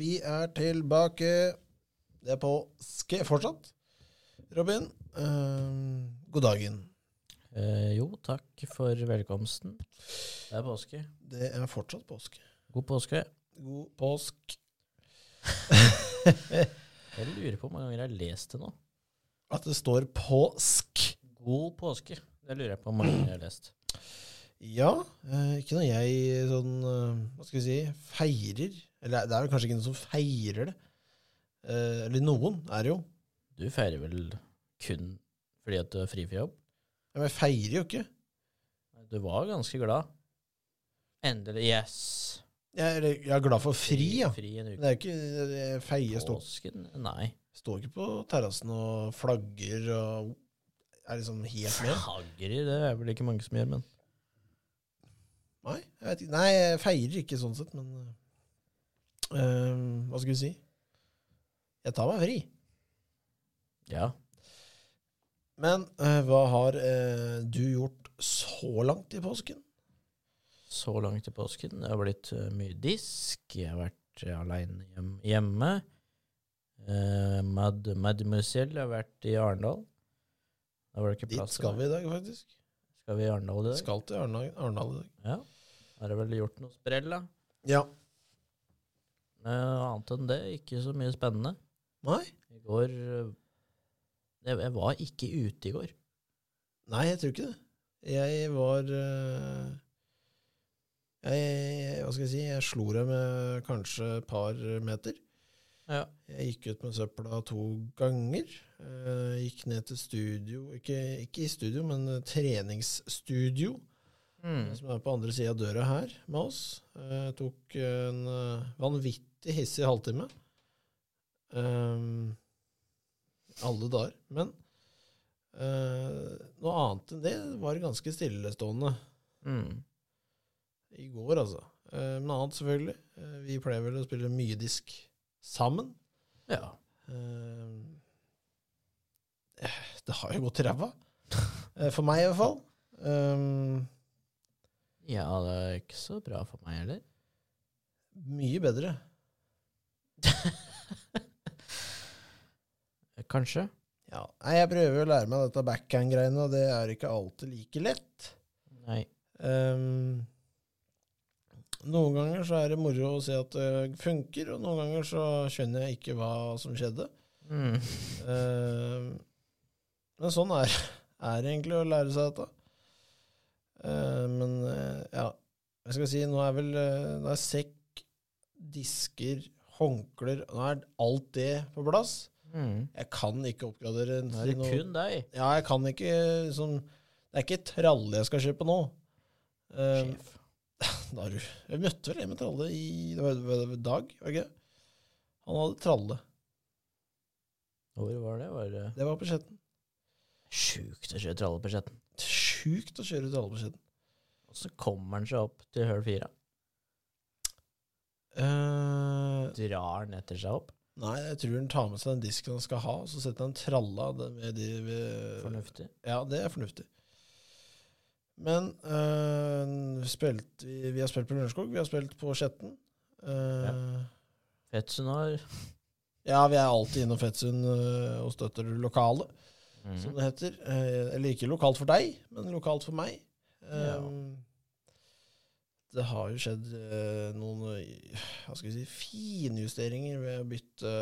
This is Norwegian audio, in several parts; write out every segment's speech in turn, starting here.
Vi er tilbake. Det er påske fortsatt. Robin, uh, god dagen. Eh, jo, takk for velkomsten. Det er påske. Det er fortsatt påske. God påske. God påsk. Jeg lurer på hvor mange ganger jeg har lest det nå. At det står påsk. God påske. Det lurer jeg på hvor mange ganger jeg har lest. Ja, eh, ikke når jeg sånn eh, Hva skal vi si feirer. Eller det er vel kanskje ikke noen som feirer det. Eh, eller noen er det jo. Du feirer vel kun fordi at du er fri fra jobb? Ja, Men jeg feirer jo ikke. Du var ganske glad. Endelig. Yes. Jeg er, jeg er glad for fri, ja. Fri en uke. det er jo ikke jeg feier. Står, Påsken? Nei. står ikke på terrassen og flagger og er liksom helt med. Flagrer, det er vel ikke mange som gjør, men Nei, jeg vet ikke. Nei, jeg feirer ikke sånn sett, men eh, Hva skal vi si? Jeg tar meg fri. ja. Men uh, hva har uh, du gjort så langt i påsken? Så langt i påsken. Det har blitt eh, mye disk. Jeg har vært aleine hjem, hjemme. Uh, Mad, Mademoiselle har vært i Arendal. Dit skal vi i dag, faktisk. Skal vi i Arendal i dag? Skal til Arendal i dag. Ja. Har jeg vel gjort noe sprell, da. Ja. Eh, annet enn det, ikke så mye spennende. Nei? I går eh, jeg, var ikke ute i går. Nei, jeg tror ikke det. Jeg var eh, jeg, Hva skal jeg si? Jeg slo det med kanskje et par meter. Ja. Jeg gikk ut med søpla to ganger. Gikk ned til studio ikke, ikke i studio, men treningsstudio, Mm. som er på andre sida av døra her med oss. Jeg tok en eh, vanvittig hissig halvtime. Um, alle dager. Men uh, noe annet enn det var ganske stillestående Mm. i går, altså. Uh, men annet, selvfølgelig. Uh, vi pleier vel å spille mye disk sammen. Ja. Uh, det har jo gått ræva. For meg, i hvert fall. Um, ja, det er ikke så bra for meg heller. mye bedre. Kanskje. Ja. Nei, jeg prøver å lære meg dette backhand-greiene, og det er ikke alltid like lett. Nei. Um, noen ganger så er det moro å se at det funker, og noen ganger så skjønner jeg ikke hva som skjedde. Mm. Um, men sånn er, er det egentlig å lære seg dette. Uh, men uh, ja, jeg skal si, nå er vel uh, det er sekk, disker, håndklær Nå er alt det på plass. Mm. Jeg kan ikke oppgradere Nå er det noe kun deg, Ja, jeg kan ikke sånn Det er ikke tralle jeg skal kjøpe nå. Um, sjef. da du Jeg møtte vel en med tralle i det var, det var Dag, var det ikke? Han hadde tralle. Hvor var det? Var det Det var på Skjetten. sjukt å kjøre tralle på Skjetten? Sjukt å kjøre tralle på Skjetten. Og så kommer han seg opp til høl fire. Eh, Drar den etter seg opp. nei, jeg tror han tar med seg den disken han skal ha, og så setter han tralla med de ved, Fornuftig. Ja, det er fornuftig. Men uh, spilt, vi, vi har spilt på Lørenskog, vi har spilt på Skjetten. Uh, ja. Fetsund har ja, vi er alltid innom Fetsund uh, og støtter det lokale, som Mhm. det heter. Eller ikke lokalt for deg, men lokalt for meg. Ja. Det har jo skjedd eh, noen eh, hva skal vi si, finjusteringer ved å bytte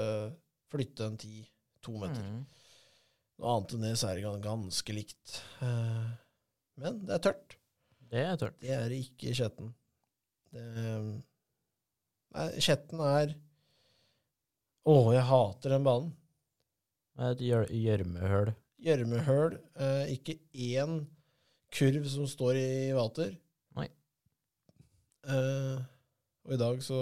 flytte en 10-2 meter. Mm. Noe annet enn det så er det ganske likt. Eh, men det er tørt. Det er tørt. Det er ikke Skjetten. Nei, Skjetten er Å, jeg hater den banen. Det er et gjør- gjørmehull. Gjørmehøl. Eh, ikke én kurv som står i vater. Eh, og i dag så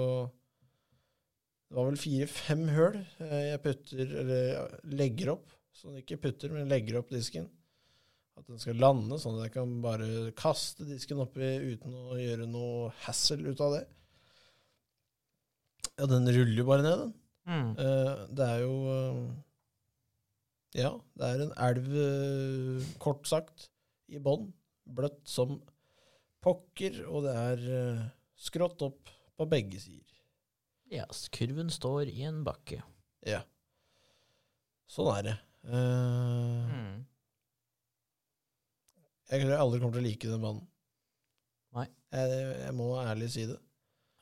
Det var vel fire-fem høl eh, jeg putter, eller legger opp. Sånn ikke putter, men legger opp disken. At den skal lande, sånn at jeg kan bare kaste disken oppi uten å gjøre noe hassle ut av det. Ja, den ruller jo bare ned, den. Mm. Uh, det er jo uh, Ja, det er en elv, kort sagt, i bånn. Bløtt som pokker, og det er eh, skrått opp på begge sider. Ja, yes, kurven står i en bakke. Ja. Sånn er det. Uh, Mm. Jeg tror jeg aldri kommer til å like den banen. Nei. Jeg, jeg må ærlig si det.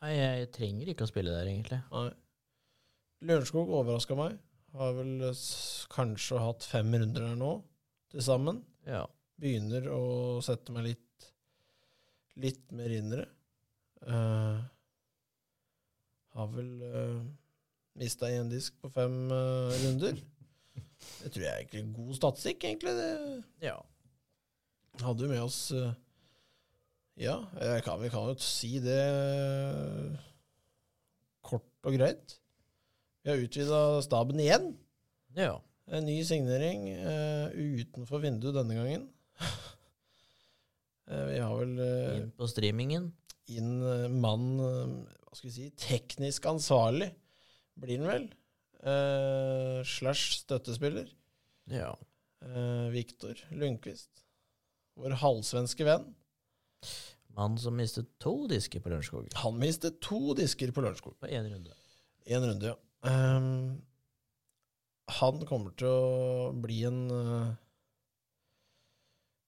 Nei, jeg trenger ikke å spille der, egentlig. Nei. Lørenskog overraska meg. Har vel kanskje hatt fem runder her nå til sammen. Ja. Begynner å sette meg litt, litt mer innere. Uh. Eh, har vel uh, mista én disk på fem uh, runder. Det tror jeg er egentlig god statistikk, egentlig. Det ja. hadde jo med oss uh, Ja, kan, vi kan jo si det eh, kort og greit. Vi har utvida staben igjen. Ja. En ny signering eh, utenfor vinduet denne gangen. Eh, vi har vel eh, Inn på streamingen. inn eh, mann Hva skal vi si Teknisk ansvarlig, blir han vel. Uh, slash støttespiller. Ja. Uh, Viktor Lundqvist. Vår halvsvenske venn. Mann som mistet to disker på Lørenskog Han mistet to disker på Lørenskog. på én runde. Én runde, ja. Um, han kommer til å bli en uh,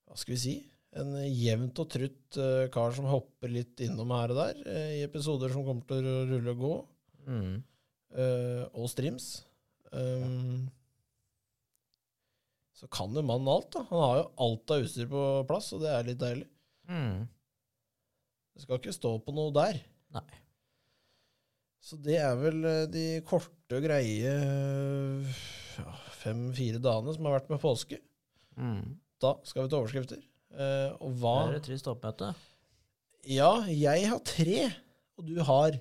Hva skal vi si? En jevnt og trutt eh, kar som hopper litt innom her og der eh, i episoder som kommer til å rulle og gå, Mm. Uh, og streams. Ehm, så kan jo mannen alt, da. Han har jo alt av utstyr på plass, og det er litt deilig. Mm. Det skal ikke stå på noe der. Nei. Så det er vel de korte og greie ja, fem-fire dagene som har vært med påske. Mm. Da skal vi til overskrifter. Eh, og hva Det er et trist oppmøte. Ja, jeg har tre, og du har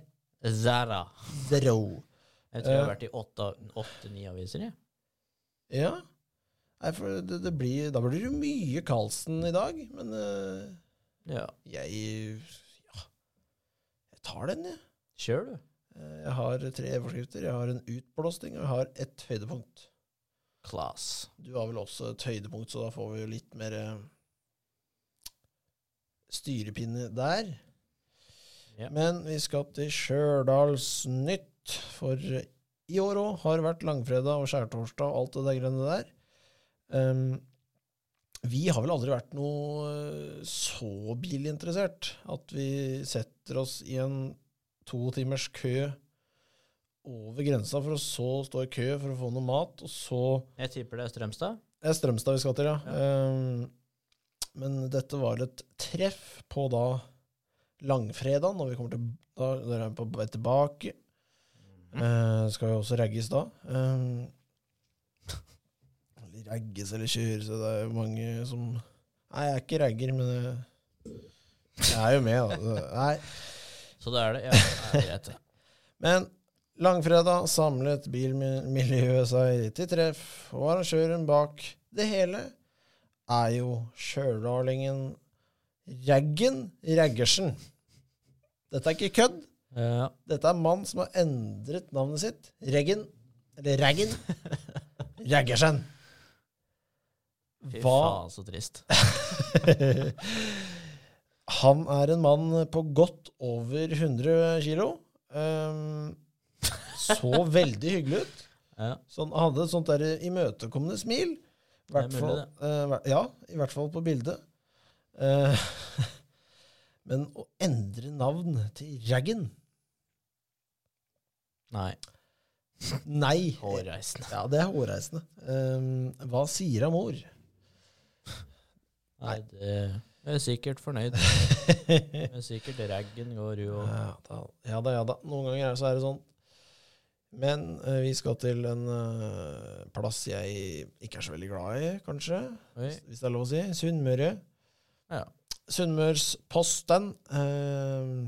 Zara. zero. Jeg tror jeg har Eh. vært i åtte- åtte-ni aviser, jeg. Ja. Nei, for det, det blir, da blir det mye Karlsen i dag, men uh, Ja. jeg Ja, jeg tar den, jeg. Kjør, du. Jeg har tre forskrifter. Jeg har en utblåsning, og jeg har ett høydepunkt. Class. Du har vel også et høydepunkt, så da får vi jo litt mer styrepinne der. Ja. Men vi skal til Stjørdalsnytt, for i år òg har det vært langfredag og skjærtorsdag og alt det der greiene der. Um, vi har vel aldri vært noe eh, så bilinteressert at vi setter oss i en to timers kø over grensa for å så stå i kø for å få noe mat, og så Jeg tipper det er Strømstad. det er Strømstad vi skal til, ja. Ehm, men dette var et treff på da langfredag, når vi kommer til da, da er på vei tilbake. Eh, skal jo også ragges da. Ehm, eller ragges eller kjøres, det er jo mange som Nei, jeg er ikke ragger, men jeg, jeg er jo med, da. Nei. Så det er det. Ja, det er greit. det. Men langfredag samlet bilmiljøet seg til treff, og arrangøren bak det hele er jo stjørdalingen Raggen Raggersen. Dette er ikke kødd. Ja. Dette er en mann som har endret navnet sitt. Reggen, eller Raggen Raggersen. Fy faen, så trist. Han er en mann på godt over 100 kilo. Um, så veldig hyggelig ut. Ja. Så han hadde et sånt der imøtekommende smil. Hvert Det er mulig, fall, eh, ja, i hvert fall på bildet. Eh, men å endre navn til Raggen Nei. Nei. Hårreisende. Ja, det er hårreisende. Um, hva sier Amor? Nei, det jeg er sikkert fornøyd. Jeg er sikkert raggen går jo Ja da, ja da, ja da. Noen ganger er så er det sånn. Men uh, vi skal til en uh, plass jeg ikke er så veldig glad i, kanskje. Oi. Hvis det er lov å si. Sunnmøre. Ja. Sunnmørsposten. Uh,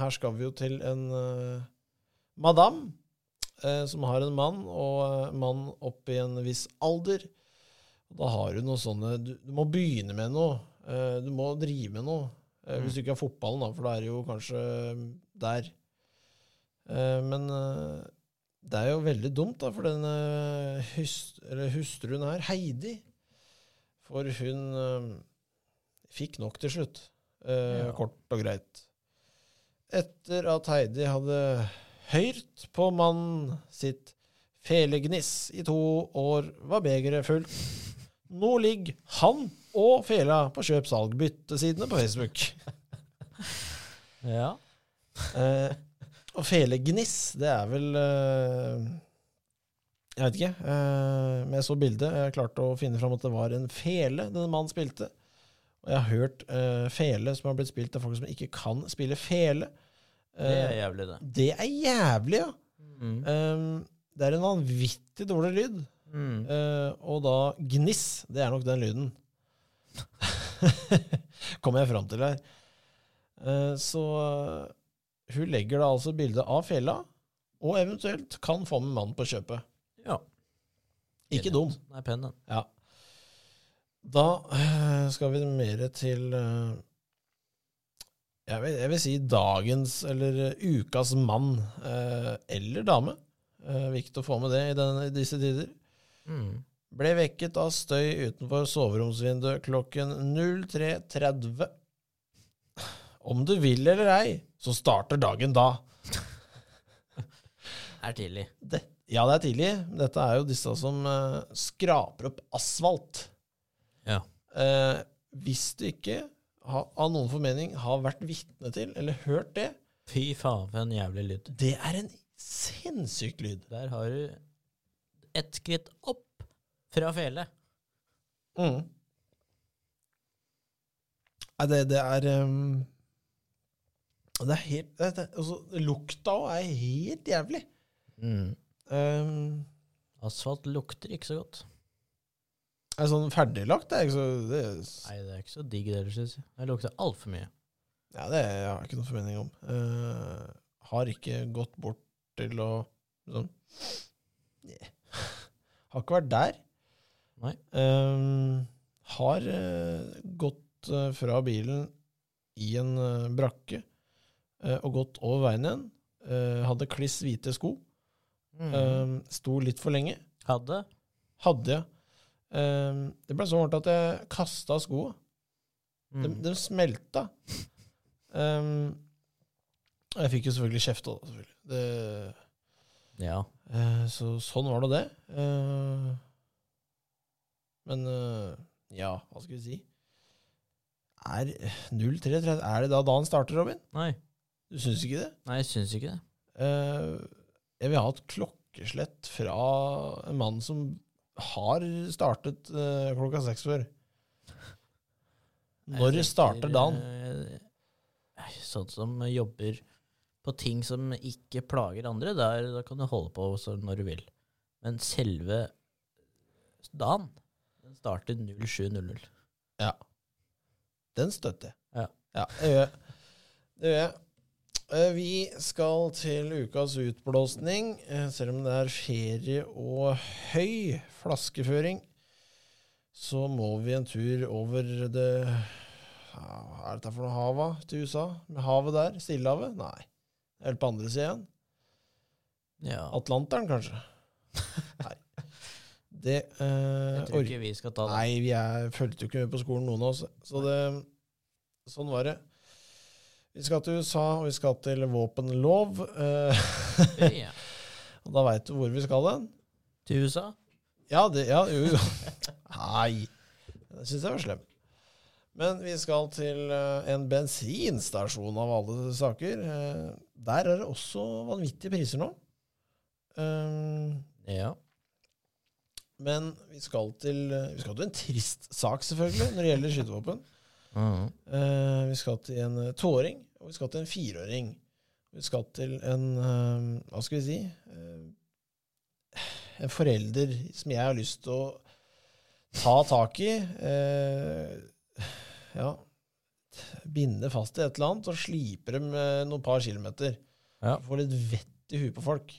her skal vi jo til en madam som har en mann, og mann opp i en viss alder. Da har hun noe sånne du, du må begynne med noe. Du må drive med noe. Mm. Hvis du ikke har fotballen, da, for da er det jo kanskje der. Men det er jo veldig dumt, da, for denne hust, eller hustruen her, Heidi For hun eh, fikk nok til slutt. Eh, Ja. Kort og greit. Etter at Heidi hadde høyrt på mannen sitt felegniss. I to år var begeret fullt. Nå ligger han og fela på kjøp-salg-byttesidene på Facebook. Ja. Eh, og felegniss, det er vel eh, Jeg vet ikke. Eh, men jeg så bildet. Jeg klarte å finne fram at det var en fele denne mannen spilte. Og jeg har hørt eh, fele som har blitt spilt av folk som ikke kan spille fele. Det er jævlig, det. det er jævlig, ja. Mm. Det er en vanvittig dårlig lyd. Mm. Og da gniss, det er nok den lyden. Kommer jeg fram til her. Så hun legger da altså bilde av fella, og eventuelt kan få med mannen på kjøpet. Ja. Ikke dum. Nei, pen den. Ja. Da eh, skal vi mer til eh, jeg, vil, jeg vil si dagens, eller eh, ukas mann, eh, eller dame. Eh, viktig å få med det i, denne, i disse tider. Mm. Ble vekket av støy utenfor soveromsvinduet klokken 03.30. Om du vil eller ei, så starter dagen da. det Er tidlig. Det, ja, det er tidlig. Dette er jo disse som uh, skraper opp asfalt. Ja. Uh, hvis du ikke, ha, av noen formening, har vært vitne til eller hørt det, Fy faen, for en jævlig lyd. det er en sinnssyk lyd. Der har du ett skritt opp fra fele. Mm. Nei, det, det er um, Det er helt det, det, altså, Lukta òg er helt jævlig. Mm. Um, Asfalt lukter ikke så godt. er sånn ferdiglagt, det er ikke så det, Nei, det er ikke så digg det syns jeg. Det lukter altfor mye. Ja, det har jeg ikke noen formening om. Uh, har ikke gått bort til å sånn yeah. Har ikke vært der. Nei. Um, har uh, gått uh, fra bilen i en brakke og gått over veien igjen. Eh, hadde kliss hvite sko. Mm. Eh, sto litt for lenge. Hadde? Hadde ja. Eh, det ble så varmt at jeg kasta skoa. Mm. De, de smelta. Um, jeg fikk jo selvfølgelig kjeft òg, selvfølgelig. Det, Ja. Uh, så sånn var det det. Uh, men uh, ja, hva skal vi si? Er 03.30 Er det da dagen starter, Robin? Nei. Du syns ikke det? Nei, jeg syns ikke det. Eh, jeg vil ha et klokkeslett fra en mann som har startet eh, klokka seks før. Når tenker, starter dagen? eh, Sånn som jobber på ting som ikke plager andre, der, da kan du holde på så når du vil. Men selve dagen, den starter 07.00. Ja. Den støtter jeg. Ja. ja det gjør jeg. Det gjør jeg. Eh, Vi skal til ukas utblåsning. Eh, Selv om det er ferie og høy flaskeføring, så må vi en tur over det Hva er dette for noe hava til USA? Med havet der? Stillehavet? Nei. Helt på andre siden. Ja. Atlanteren, kanskje? Nei. Det eh, Jeg tror ikke vi skal ta det. Nei, vi er, fulgte jo ikke med på skolen, noen av oss. Så det, sånn var det. Vi skal til USA, og vi skal til våpenlov. eh, Ja. og da veit du hvor vi skal hen. Til USA? Ja, det, ja, jo, jo. Nei, det syns jeg var slem. Men vi skal til eh, en bensinstasjon av alle saker. Eh, der er det også vanvittige priser nå. Um, Ja. men vi skal, til, eh, vi skal til en trist sak, selvfølgelig, når det gjelder skytevåpen. Eh, vi skal til en eh, toåring, og vi skal til en fireåring. Vi skal til en uh, Hva skal vi si? Uh, en forelder som jeg har lyst til å ta tak i. Ja Binde fast i et eller annet og slipe dem noen par kilometer. Ja. Få litt vett i huet på folk.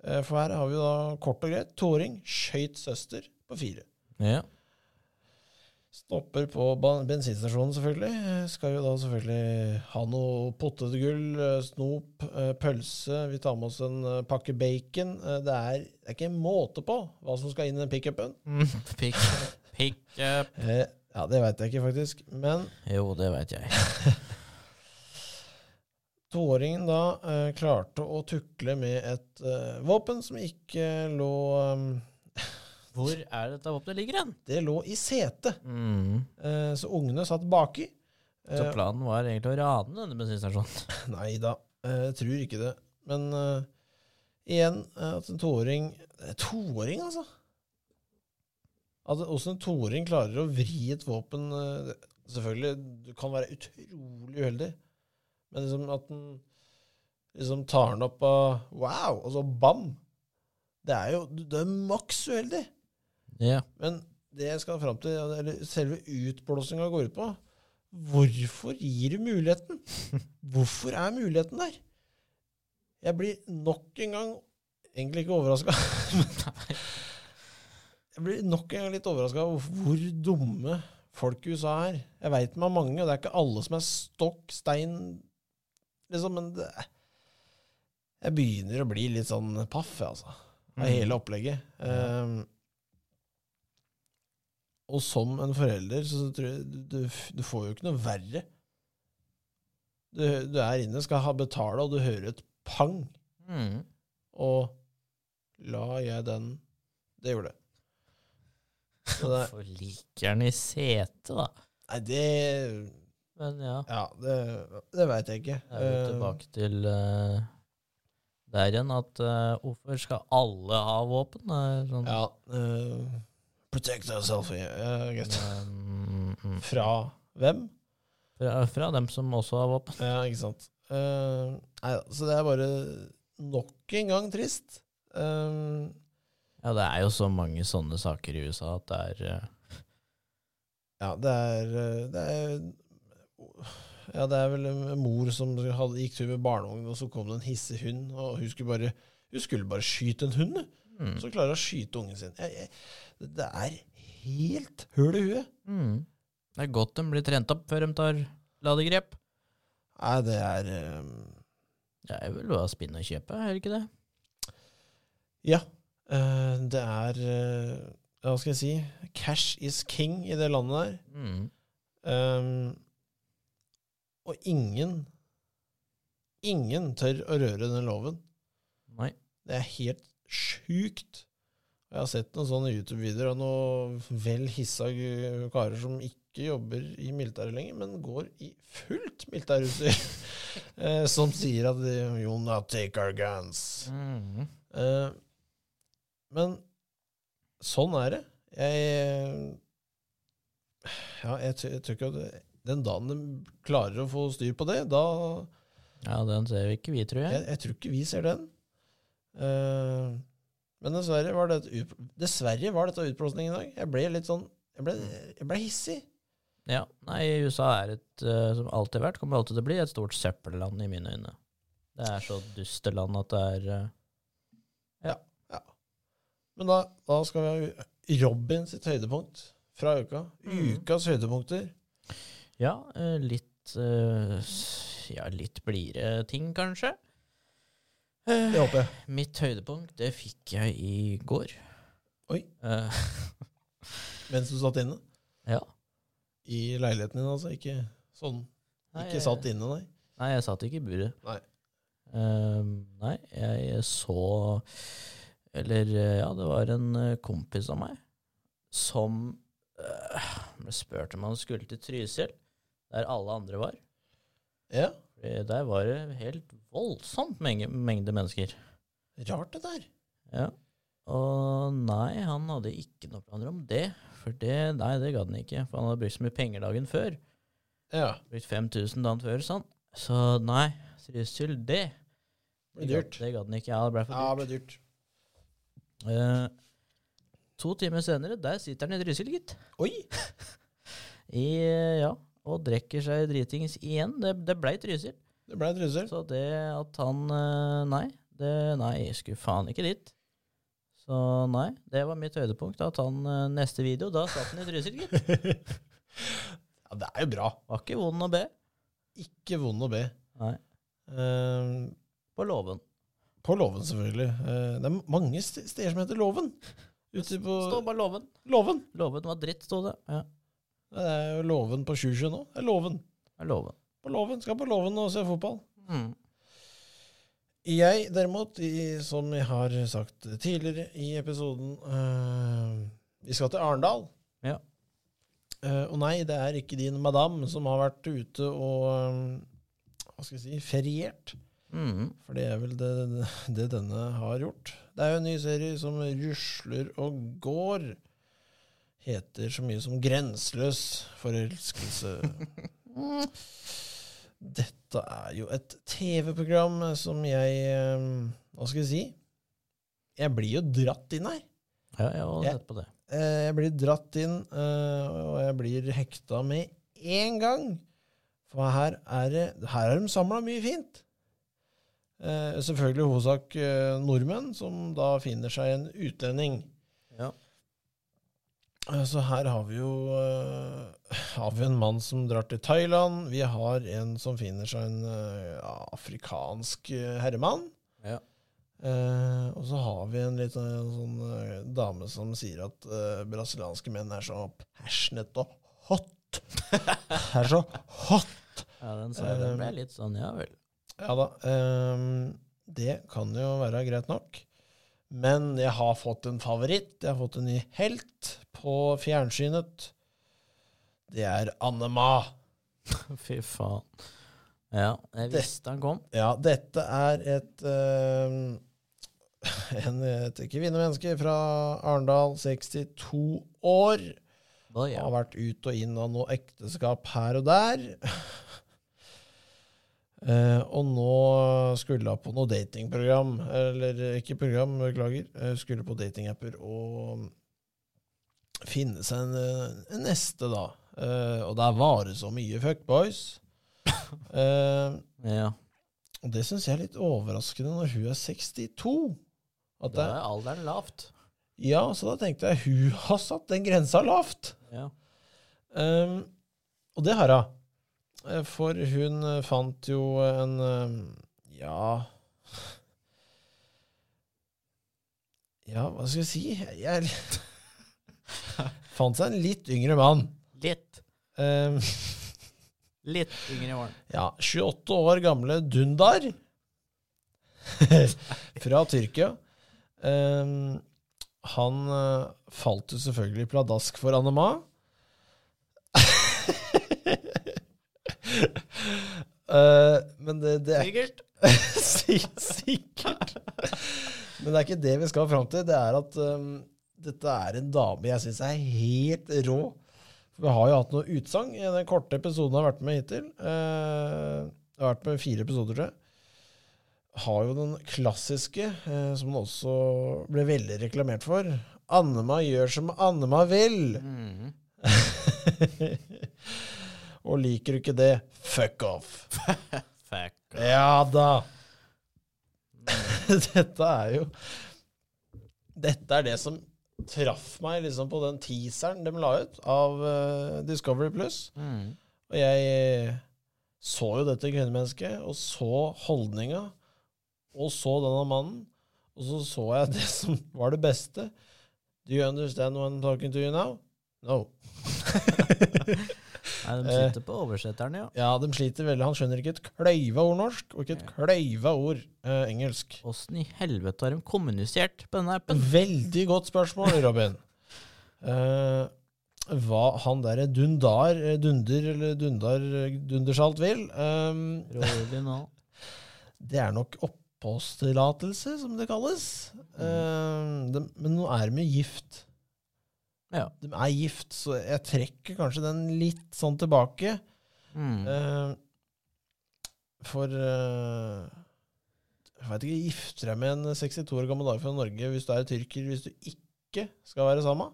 For her har vi jo da kort og greit toåring skøyt søster på fire. ja. Stopper på bensinstasjonen, selvfølgelig. Eh, Skal jo da selvfølgelig ha noe potetgull, eh, snop, eh, pølse. Vi tar med oss en pakke bacon. Det er, det er ikke måte på hva som skal inn i den pickupen. Pick, pick up. Eh, Ja, det veit jeg ikke, faktisk. Men Jo, det veit jeg. toåringen da klarte å tukle med et våpen som ikke lå Hvor er dette våpenet ligger hen? Det lå i setet, Mm. eh, så ungene satt baki. Så Eh, planen var egentlig å rane denne bensinstasjonen. Nei da, eh, jeg tror ikke det. Men eh, igjen, eh, at en toåring eh, Toåring, altså? At Åssen en toåring klarer å vri et våpen eh, det- Selvfølgelig, du kan være utrolig uheldig, men liksom at den liksom tar den opp av Wow! Og så bam! Det er jo Det er maks uheldig. Ja. Men det jeg skal fram til, eller selve utblåsninga går ut på Hvorfor gir du muligheten? Hvorfor er muligheten der? Jeg blir nok en gang egentlig ikke overraska. jeg blir nok en gang litt overraska over hvor dumme folk i USA er. Jeg veit er mange, og det er ikke alle som er stokk stein, liksom, men det, jeg begynner å bli litt sånn paff, altså av hele opplegget. Ehm, og som en forelder så tror jeg du, du, får jo ikke noe verre. Du, du er inne, skal ha betale, og du hører et pang. Mm. Og la jeg den Det gjorde det. Hvorfor liker han i setet, da? nei, det Men ja. Ja, det, det veit jeg ikke. Jeg er jo Eh, tilbake til uh, der igjen at uh, hvorfor skal alle ha våpen? Sånn, ja. eh, protect yourself, uh, gutt. mm. Fra hvem? Fra, fra dem som også har våpen. Ja, ikke sant. Uh, nei, så det er bare nok en gang trist. Eh, Ja, det er jo så mange sånne saker i USA at det er uh, ja, det er, det er Ja, det er vel en mor som hadde, gikk tur med barnevogn, og så kom det en hissig hund, og hun skulle bare, hun skulle bare skyte en hund. Mm, som klarer å skyte ungen sin. Jeg, jeg, det er helt høl i huet. mm. Det er godt de blir trent opp før de tar ladegrep. Nei, det er um... Det er vel å spinn og kjøpe, er det ikke det? Ja. Uh, det er uh, Hva skal jeg si? Cash is king i det landet der. Mm. Um, og ingen Ingen tør å røre den loven. Nei. Det er helt sjukt. Jeg har sett noen sånne YouTube-videoer av noen vel hissa karer som ikke jobber i militæret lenger, men går i fullt militærutstyr. eh, som sier at de, You'll not take our guns. Mm. Eh, men sånn er det. Jeg Ja, jeg, jeg tror ikke at den dagen de klarer å få styr på det, da Ja, den ser vi ikke vi, tror jeg. Jeg, jeg tror ikke vi ser den. Eh, men dessverre var, det dessverre var dette utblåsning i dag. Jeg ble litt sånn Jeg ble, jeg ble hissig. Ja, nei, USA er et, eh, som alltid har vært, kommer alltid til å bli, et stort søppelland i mine øyne. Det er så dusteland at det er Ja Men da, da skal vi ha Robin sitt høydepunkt fra uka. Mm. Ukas høydepunkter. Ja, eh, litt eh, Ja, litt blidere ting, kanskje. Eh, Det håper jeg. Mitt høydepunkt, det fikk jeg i går. Oi. Eh, Mens du satt inne. ja. I leiligheten din, altså. Ikke sånn. Nei, Ikke satt inne, nei. Nei, jeg satt ikke i buret. Nei. Ehm, nei, jeg så Eller eh, ja, det var en eh, kompis av meg som uh, ble spurt om han skulle til Trysil, der alle andre var. Ja. Fordi Der var det helt voldsomt mengde, mengde mennesker. Rart det der. Ja. Og nei, han hadde ikke noe planer om det. For det, nei, det gadd han ikke. For han hadde brukt så mye penger dagen før. Ja. Brukt 5000 dagen før, sånn. Så nei, seriøst det Det det ble dyrt. Det gadd han ikke. Ja, det ble for Ja, det ble dyrt. Uh, to timer senere, der sitter han i Trysil, gitt. Oi! I, ja, og drikker seg dritings igjen. Det, det blei Trysil. Det ble Trysil. Så det at han eh, Nei, det, nei, jeg skulle faen ikke dit. Så nei, det var mitt høydepunkt. At han eh, neste video, da satt han i Trysil, gitt. ja, det er jo bra. Var ikke vond å be. Ikke vond å be. Nei, Uh, på låven. på Låven, selvfølgelig. Uh, det er mange steder som heter Låven. Ute på Stå bare. Låven. Låven var dritt, sto det. Ja, Det er jo Låven på Sjusjø nå. Det er Låven. det er låven. På Låven. Skal på Låven og se fotball. Mm. Jeg derimot, i, som jeg har sagt tidligere i episoden øh, Vi skal til Arendal. Ja. Uh, og nei, det er ikke din madam som har vært ute og um, Hva skal jeg si feriert. Mhm. For det er vel det, det denne har gjort. Det er jo en ny serie som rusler og går. Heter så mye som Grenseløs forelskelse. Dette er jo et TV-program som jeg eh, Hva skal jeg si? Jeg blir jo dratt inn her. Ja, jeg har sett på det. Jeg, Jeg blir dratt inn, eh, og jeg blir hekta med én gang. For her er, det, her er de samla mye fint. Eh, selvfølgelig hovedsak eh, nordmenn, som da finner seg en utlending. Eh, Så her har vi jo eh, har vi en mann som drar til Thailand. Vi har en som finner seg en eh, ja, afrikansk eh, herremann. Ja. Eh, og så har vi en litt sånn, eh, dame som sier at eh, brasilianske menn er så passionate og hot. er så hot. Ja, den, sa jeg, den ble litt sånn, ja vel. Ja da. ehm, det kan jo være greit nok. Men jeg har fått en favoritt. Jeg har fått en ny helt på fjernsynet. Det er Annema. Fy faen. Ja, jeg visste han kom. Ja, dette er et ehm, en, et kvinnemenneske fra Arendal, 62 år. Da, ja. Har vært ut og inn av noe ekteskap her og der. Eh, og nå skulle hun på noe datingprogram, eller ikke program, beklager. Eh, skulle på datingapper og finne seg en, en neste, da. Uh, og der var det så mye fuckboys. Uh, ja. og det syns jeg er litt overraskende når hun er 62. At Da er alderen lavt. ja, så da tenkte jeg hun har satt den grensa lavt. Ja. Um, og det har hun. Eh, For hun eh, fant jo en um, Ja Ja, hva skal jeg si? Jeg fant seg en litt yngre mann. Litt. Um, Litt yngre mann. ja, 28 år gamle Dundar fra Tyrkia. Um, han eh, falt jo selvfølgelig pladask for Annema. Eh, men det, det er Sikkert. Sikkert. Men det er ikke det vi skal fram til. Det er at um, dette er en dame jeg syns er helt rå. For vi har jo hatt noe utsagn i den korte episoden jeg har vært med hittil. Uh, jeg har vært med fire episoder, tror jeg. Har jo den klassiske, uh, som den også ble veldig reklamert for. Annema gjør som Annema vil. Mhm. Og liker du ikke det, fuck off. Fuck. Ja da. Dette er jo Dette er det som traff meg liksom på den teaseren de la ut av uh, Discovery Plus. Mm. Og jeg så jo dette kvinnemennesket, og så holdninga, og så denne mannen. Og så så jeg det som var det beste. Do you understand what I'm talking to you now? No. Nei, de sliter sitter på oversetteren, ja. Ja, de sliter veldig. Han skjønner ikke et kløyva ord norsk, og ikke et kløyva ord eh, engelsk. Åssen i helvete har de kommunisert på denne appen? Veldig godt spørsmål, Robin. Eh, hva han derre Dundar, eh, Dunder eller Dundar eh, Dundersalt vil, eh, Rolig nå. det er nok oppholdstillatelse, som det kalles. Eh, de, men nå er de jo gift. Ja. De er gift, så jeg trekker kanskje den litt sånn tilbake. Mm. Uh, for uh, Jeg veit ikke, gifter deg med en 62 år gammel dame fra Norge hvis du er tyrker, hvis du ikke skal være sammen?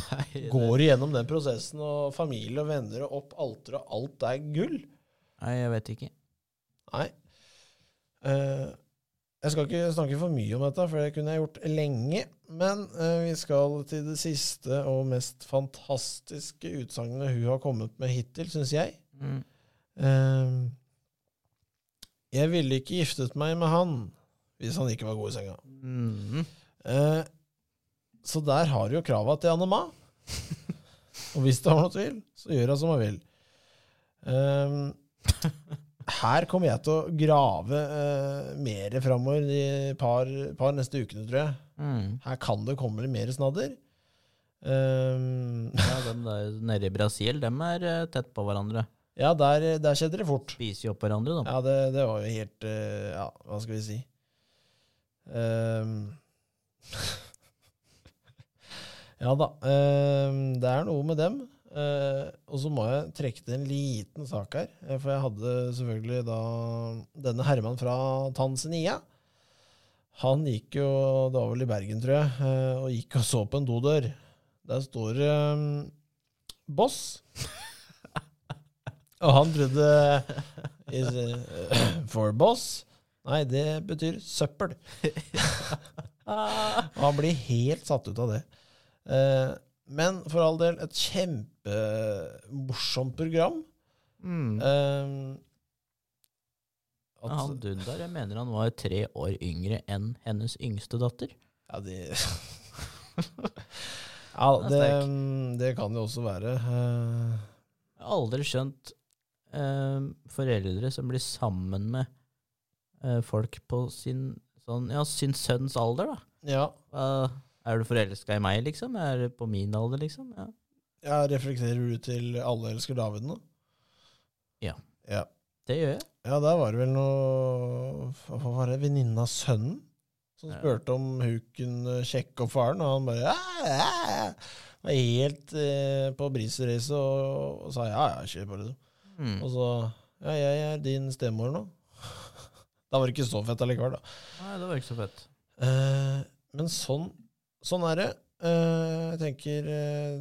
Nei, det- Går du gjennom den prosessen, og familie og venner og opp alter, og alt er gull? Nei, jeg vet ikke. Nei. Eh, jeg skal ikke snakke for mye om dette, for det kunne jeg gjort lenge. Men eh, vi skal til det siste og mest fantastiske utsagnet hun har kommet med hittil, syns jeg. Mm. Eh, jeg ville ikke giftet meg med han hvis han ikke var god i senga. Mm. Eh, så der har du jo krava til Anne Ma. Og hvis det har noe tvil, så gjør hun som hun vil. Eh, her kommer jeg til å grave uh, mer framover de par, par neste ukene, tror jeg. Mm. Her kan det komme litt mer snadder. Um, Ja, den der nede i Brasil, dem er uh, tett på hverandre. ja, der, der skjedde det fort. Spiser jo opp hverandre, da. Ja, det, det var jo helt uh, Ja, hva skal vi si? Um, ja da. Um, det er noe med dem. Eh, og så må jeg trekke til en liten sak her. eh, For jeg hadde selvfølgelig da denne Herman fra Tanzania. Han gikk jo Det var vel i Bergen, tror jeg, Uh, og gikk og så på en dodør. Der står det um, 'Boss'. og han trodde is, uh, For boss? Nei, det betyr søppel. Og han blir helt satt ut av det. Uh, men for all del, et kjempemorsomt program. Mm. Eh, Ja, han Dundar, jeg mener han var tre år yngre enn hennes yngste datter. ja, de Ja, det, det kan jo også være. Uh, Jeg har aldri skjønt uh, foreldre som blir sammen med uh, folk på sin, sånn, ja, sin sønns alder, da. ja, Eh, er du forelska i meg, liksom? Er du på min alder, liksom? Ja. Ja, reflekterer du til Alle elsker David nå? Ja. ja. Det gjør jeg. Ja, der var det vel noe Hva var det? Venninna av sønnen? Som Ja. spurte om hun kunne sjekke opp faren, og han bare ja, ja, Var helt eh, på briserace og, og sa ja, ja, kjør på, liksom. Mm. Og så Ja, jeg er din stemor nå. da var det ikke så fett allikevel, da. Nei, det var ikke så fett. Eh, men sånn, sånn er det. Eh, jeg tenker eh,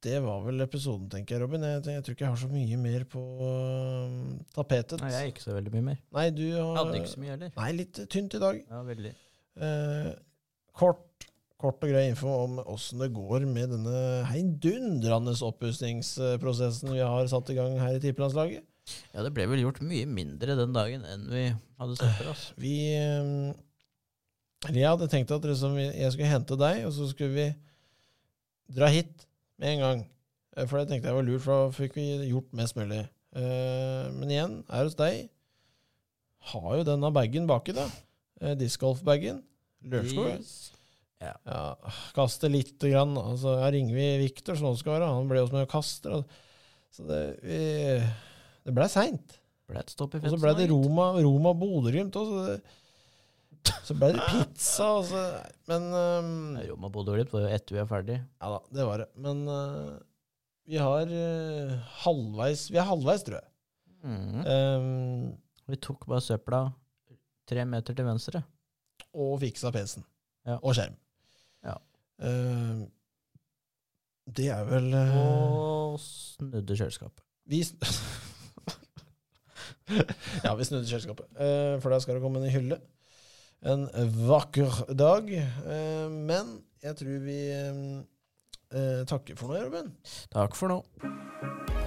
Det var vel episoden, tenker jeg, Robin. Jeg, jeg tror ikke jeg har så mye mer på eh, tapetet. Nei, jeg er ikke så veldig mye mer. Nei, du har... Jeg hadde ikke så mye heller. Nei, litt tynt i dag. Ja, veldig. Eh, kort, kort og grei info om åssen det går med denne heidundrende oppussingsprosessen vi har satt i gang her i tippelandslaget. Ja, det ble vel gjort mye mindre den dagen enn vi hadde sett for oss. Vi eh, jeg hadde tenkt at liksom, jeg skulle hente deg, og så skulle vi dra hit med en gang. Eh, For det tenkte jeg var lurt, for da fikk vi gjort mest mulig. Eh, Men igjen, er hos deg. Har jo denne bagen baki, da. Eh, Discgolf-bagen. Lørenskog. Yes. Ja. Ja, kaste lite grann. Altså, her ringer vi Viktor, som også skal være. Han ble også med og kaster. og- Så det, vi, det ble seint. Og så ble det Roma, Roma Bodø-Glimt òg, så, det- så ble det pizza. Og så, men um, Roma Bodø-Glimt var jo etter vi er ferdig. Ja da, det var det. Men uh, vi har uh, halvveis Vi er halvveis, tror jeg. Mm. Um, Vi tok bare søpla tre meter til venstre. og fiksa PC-en. Ja. Og skjerm. Ja. Uh, det er vel uh, Og snudde kjøleskapet. Vi sn Ja, vi snudde kjøleskapet. Eh, for da skal det komme en hylle. En vakker dag. Eh, men jeg tror vi eh, eh, takker for nå, Robin. Takk for nå.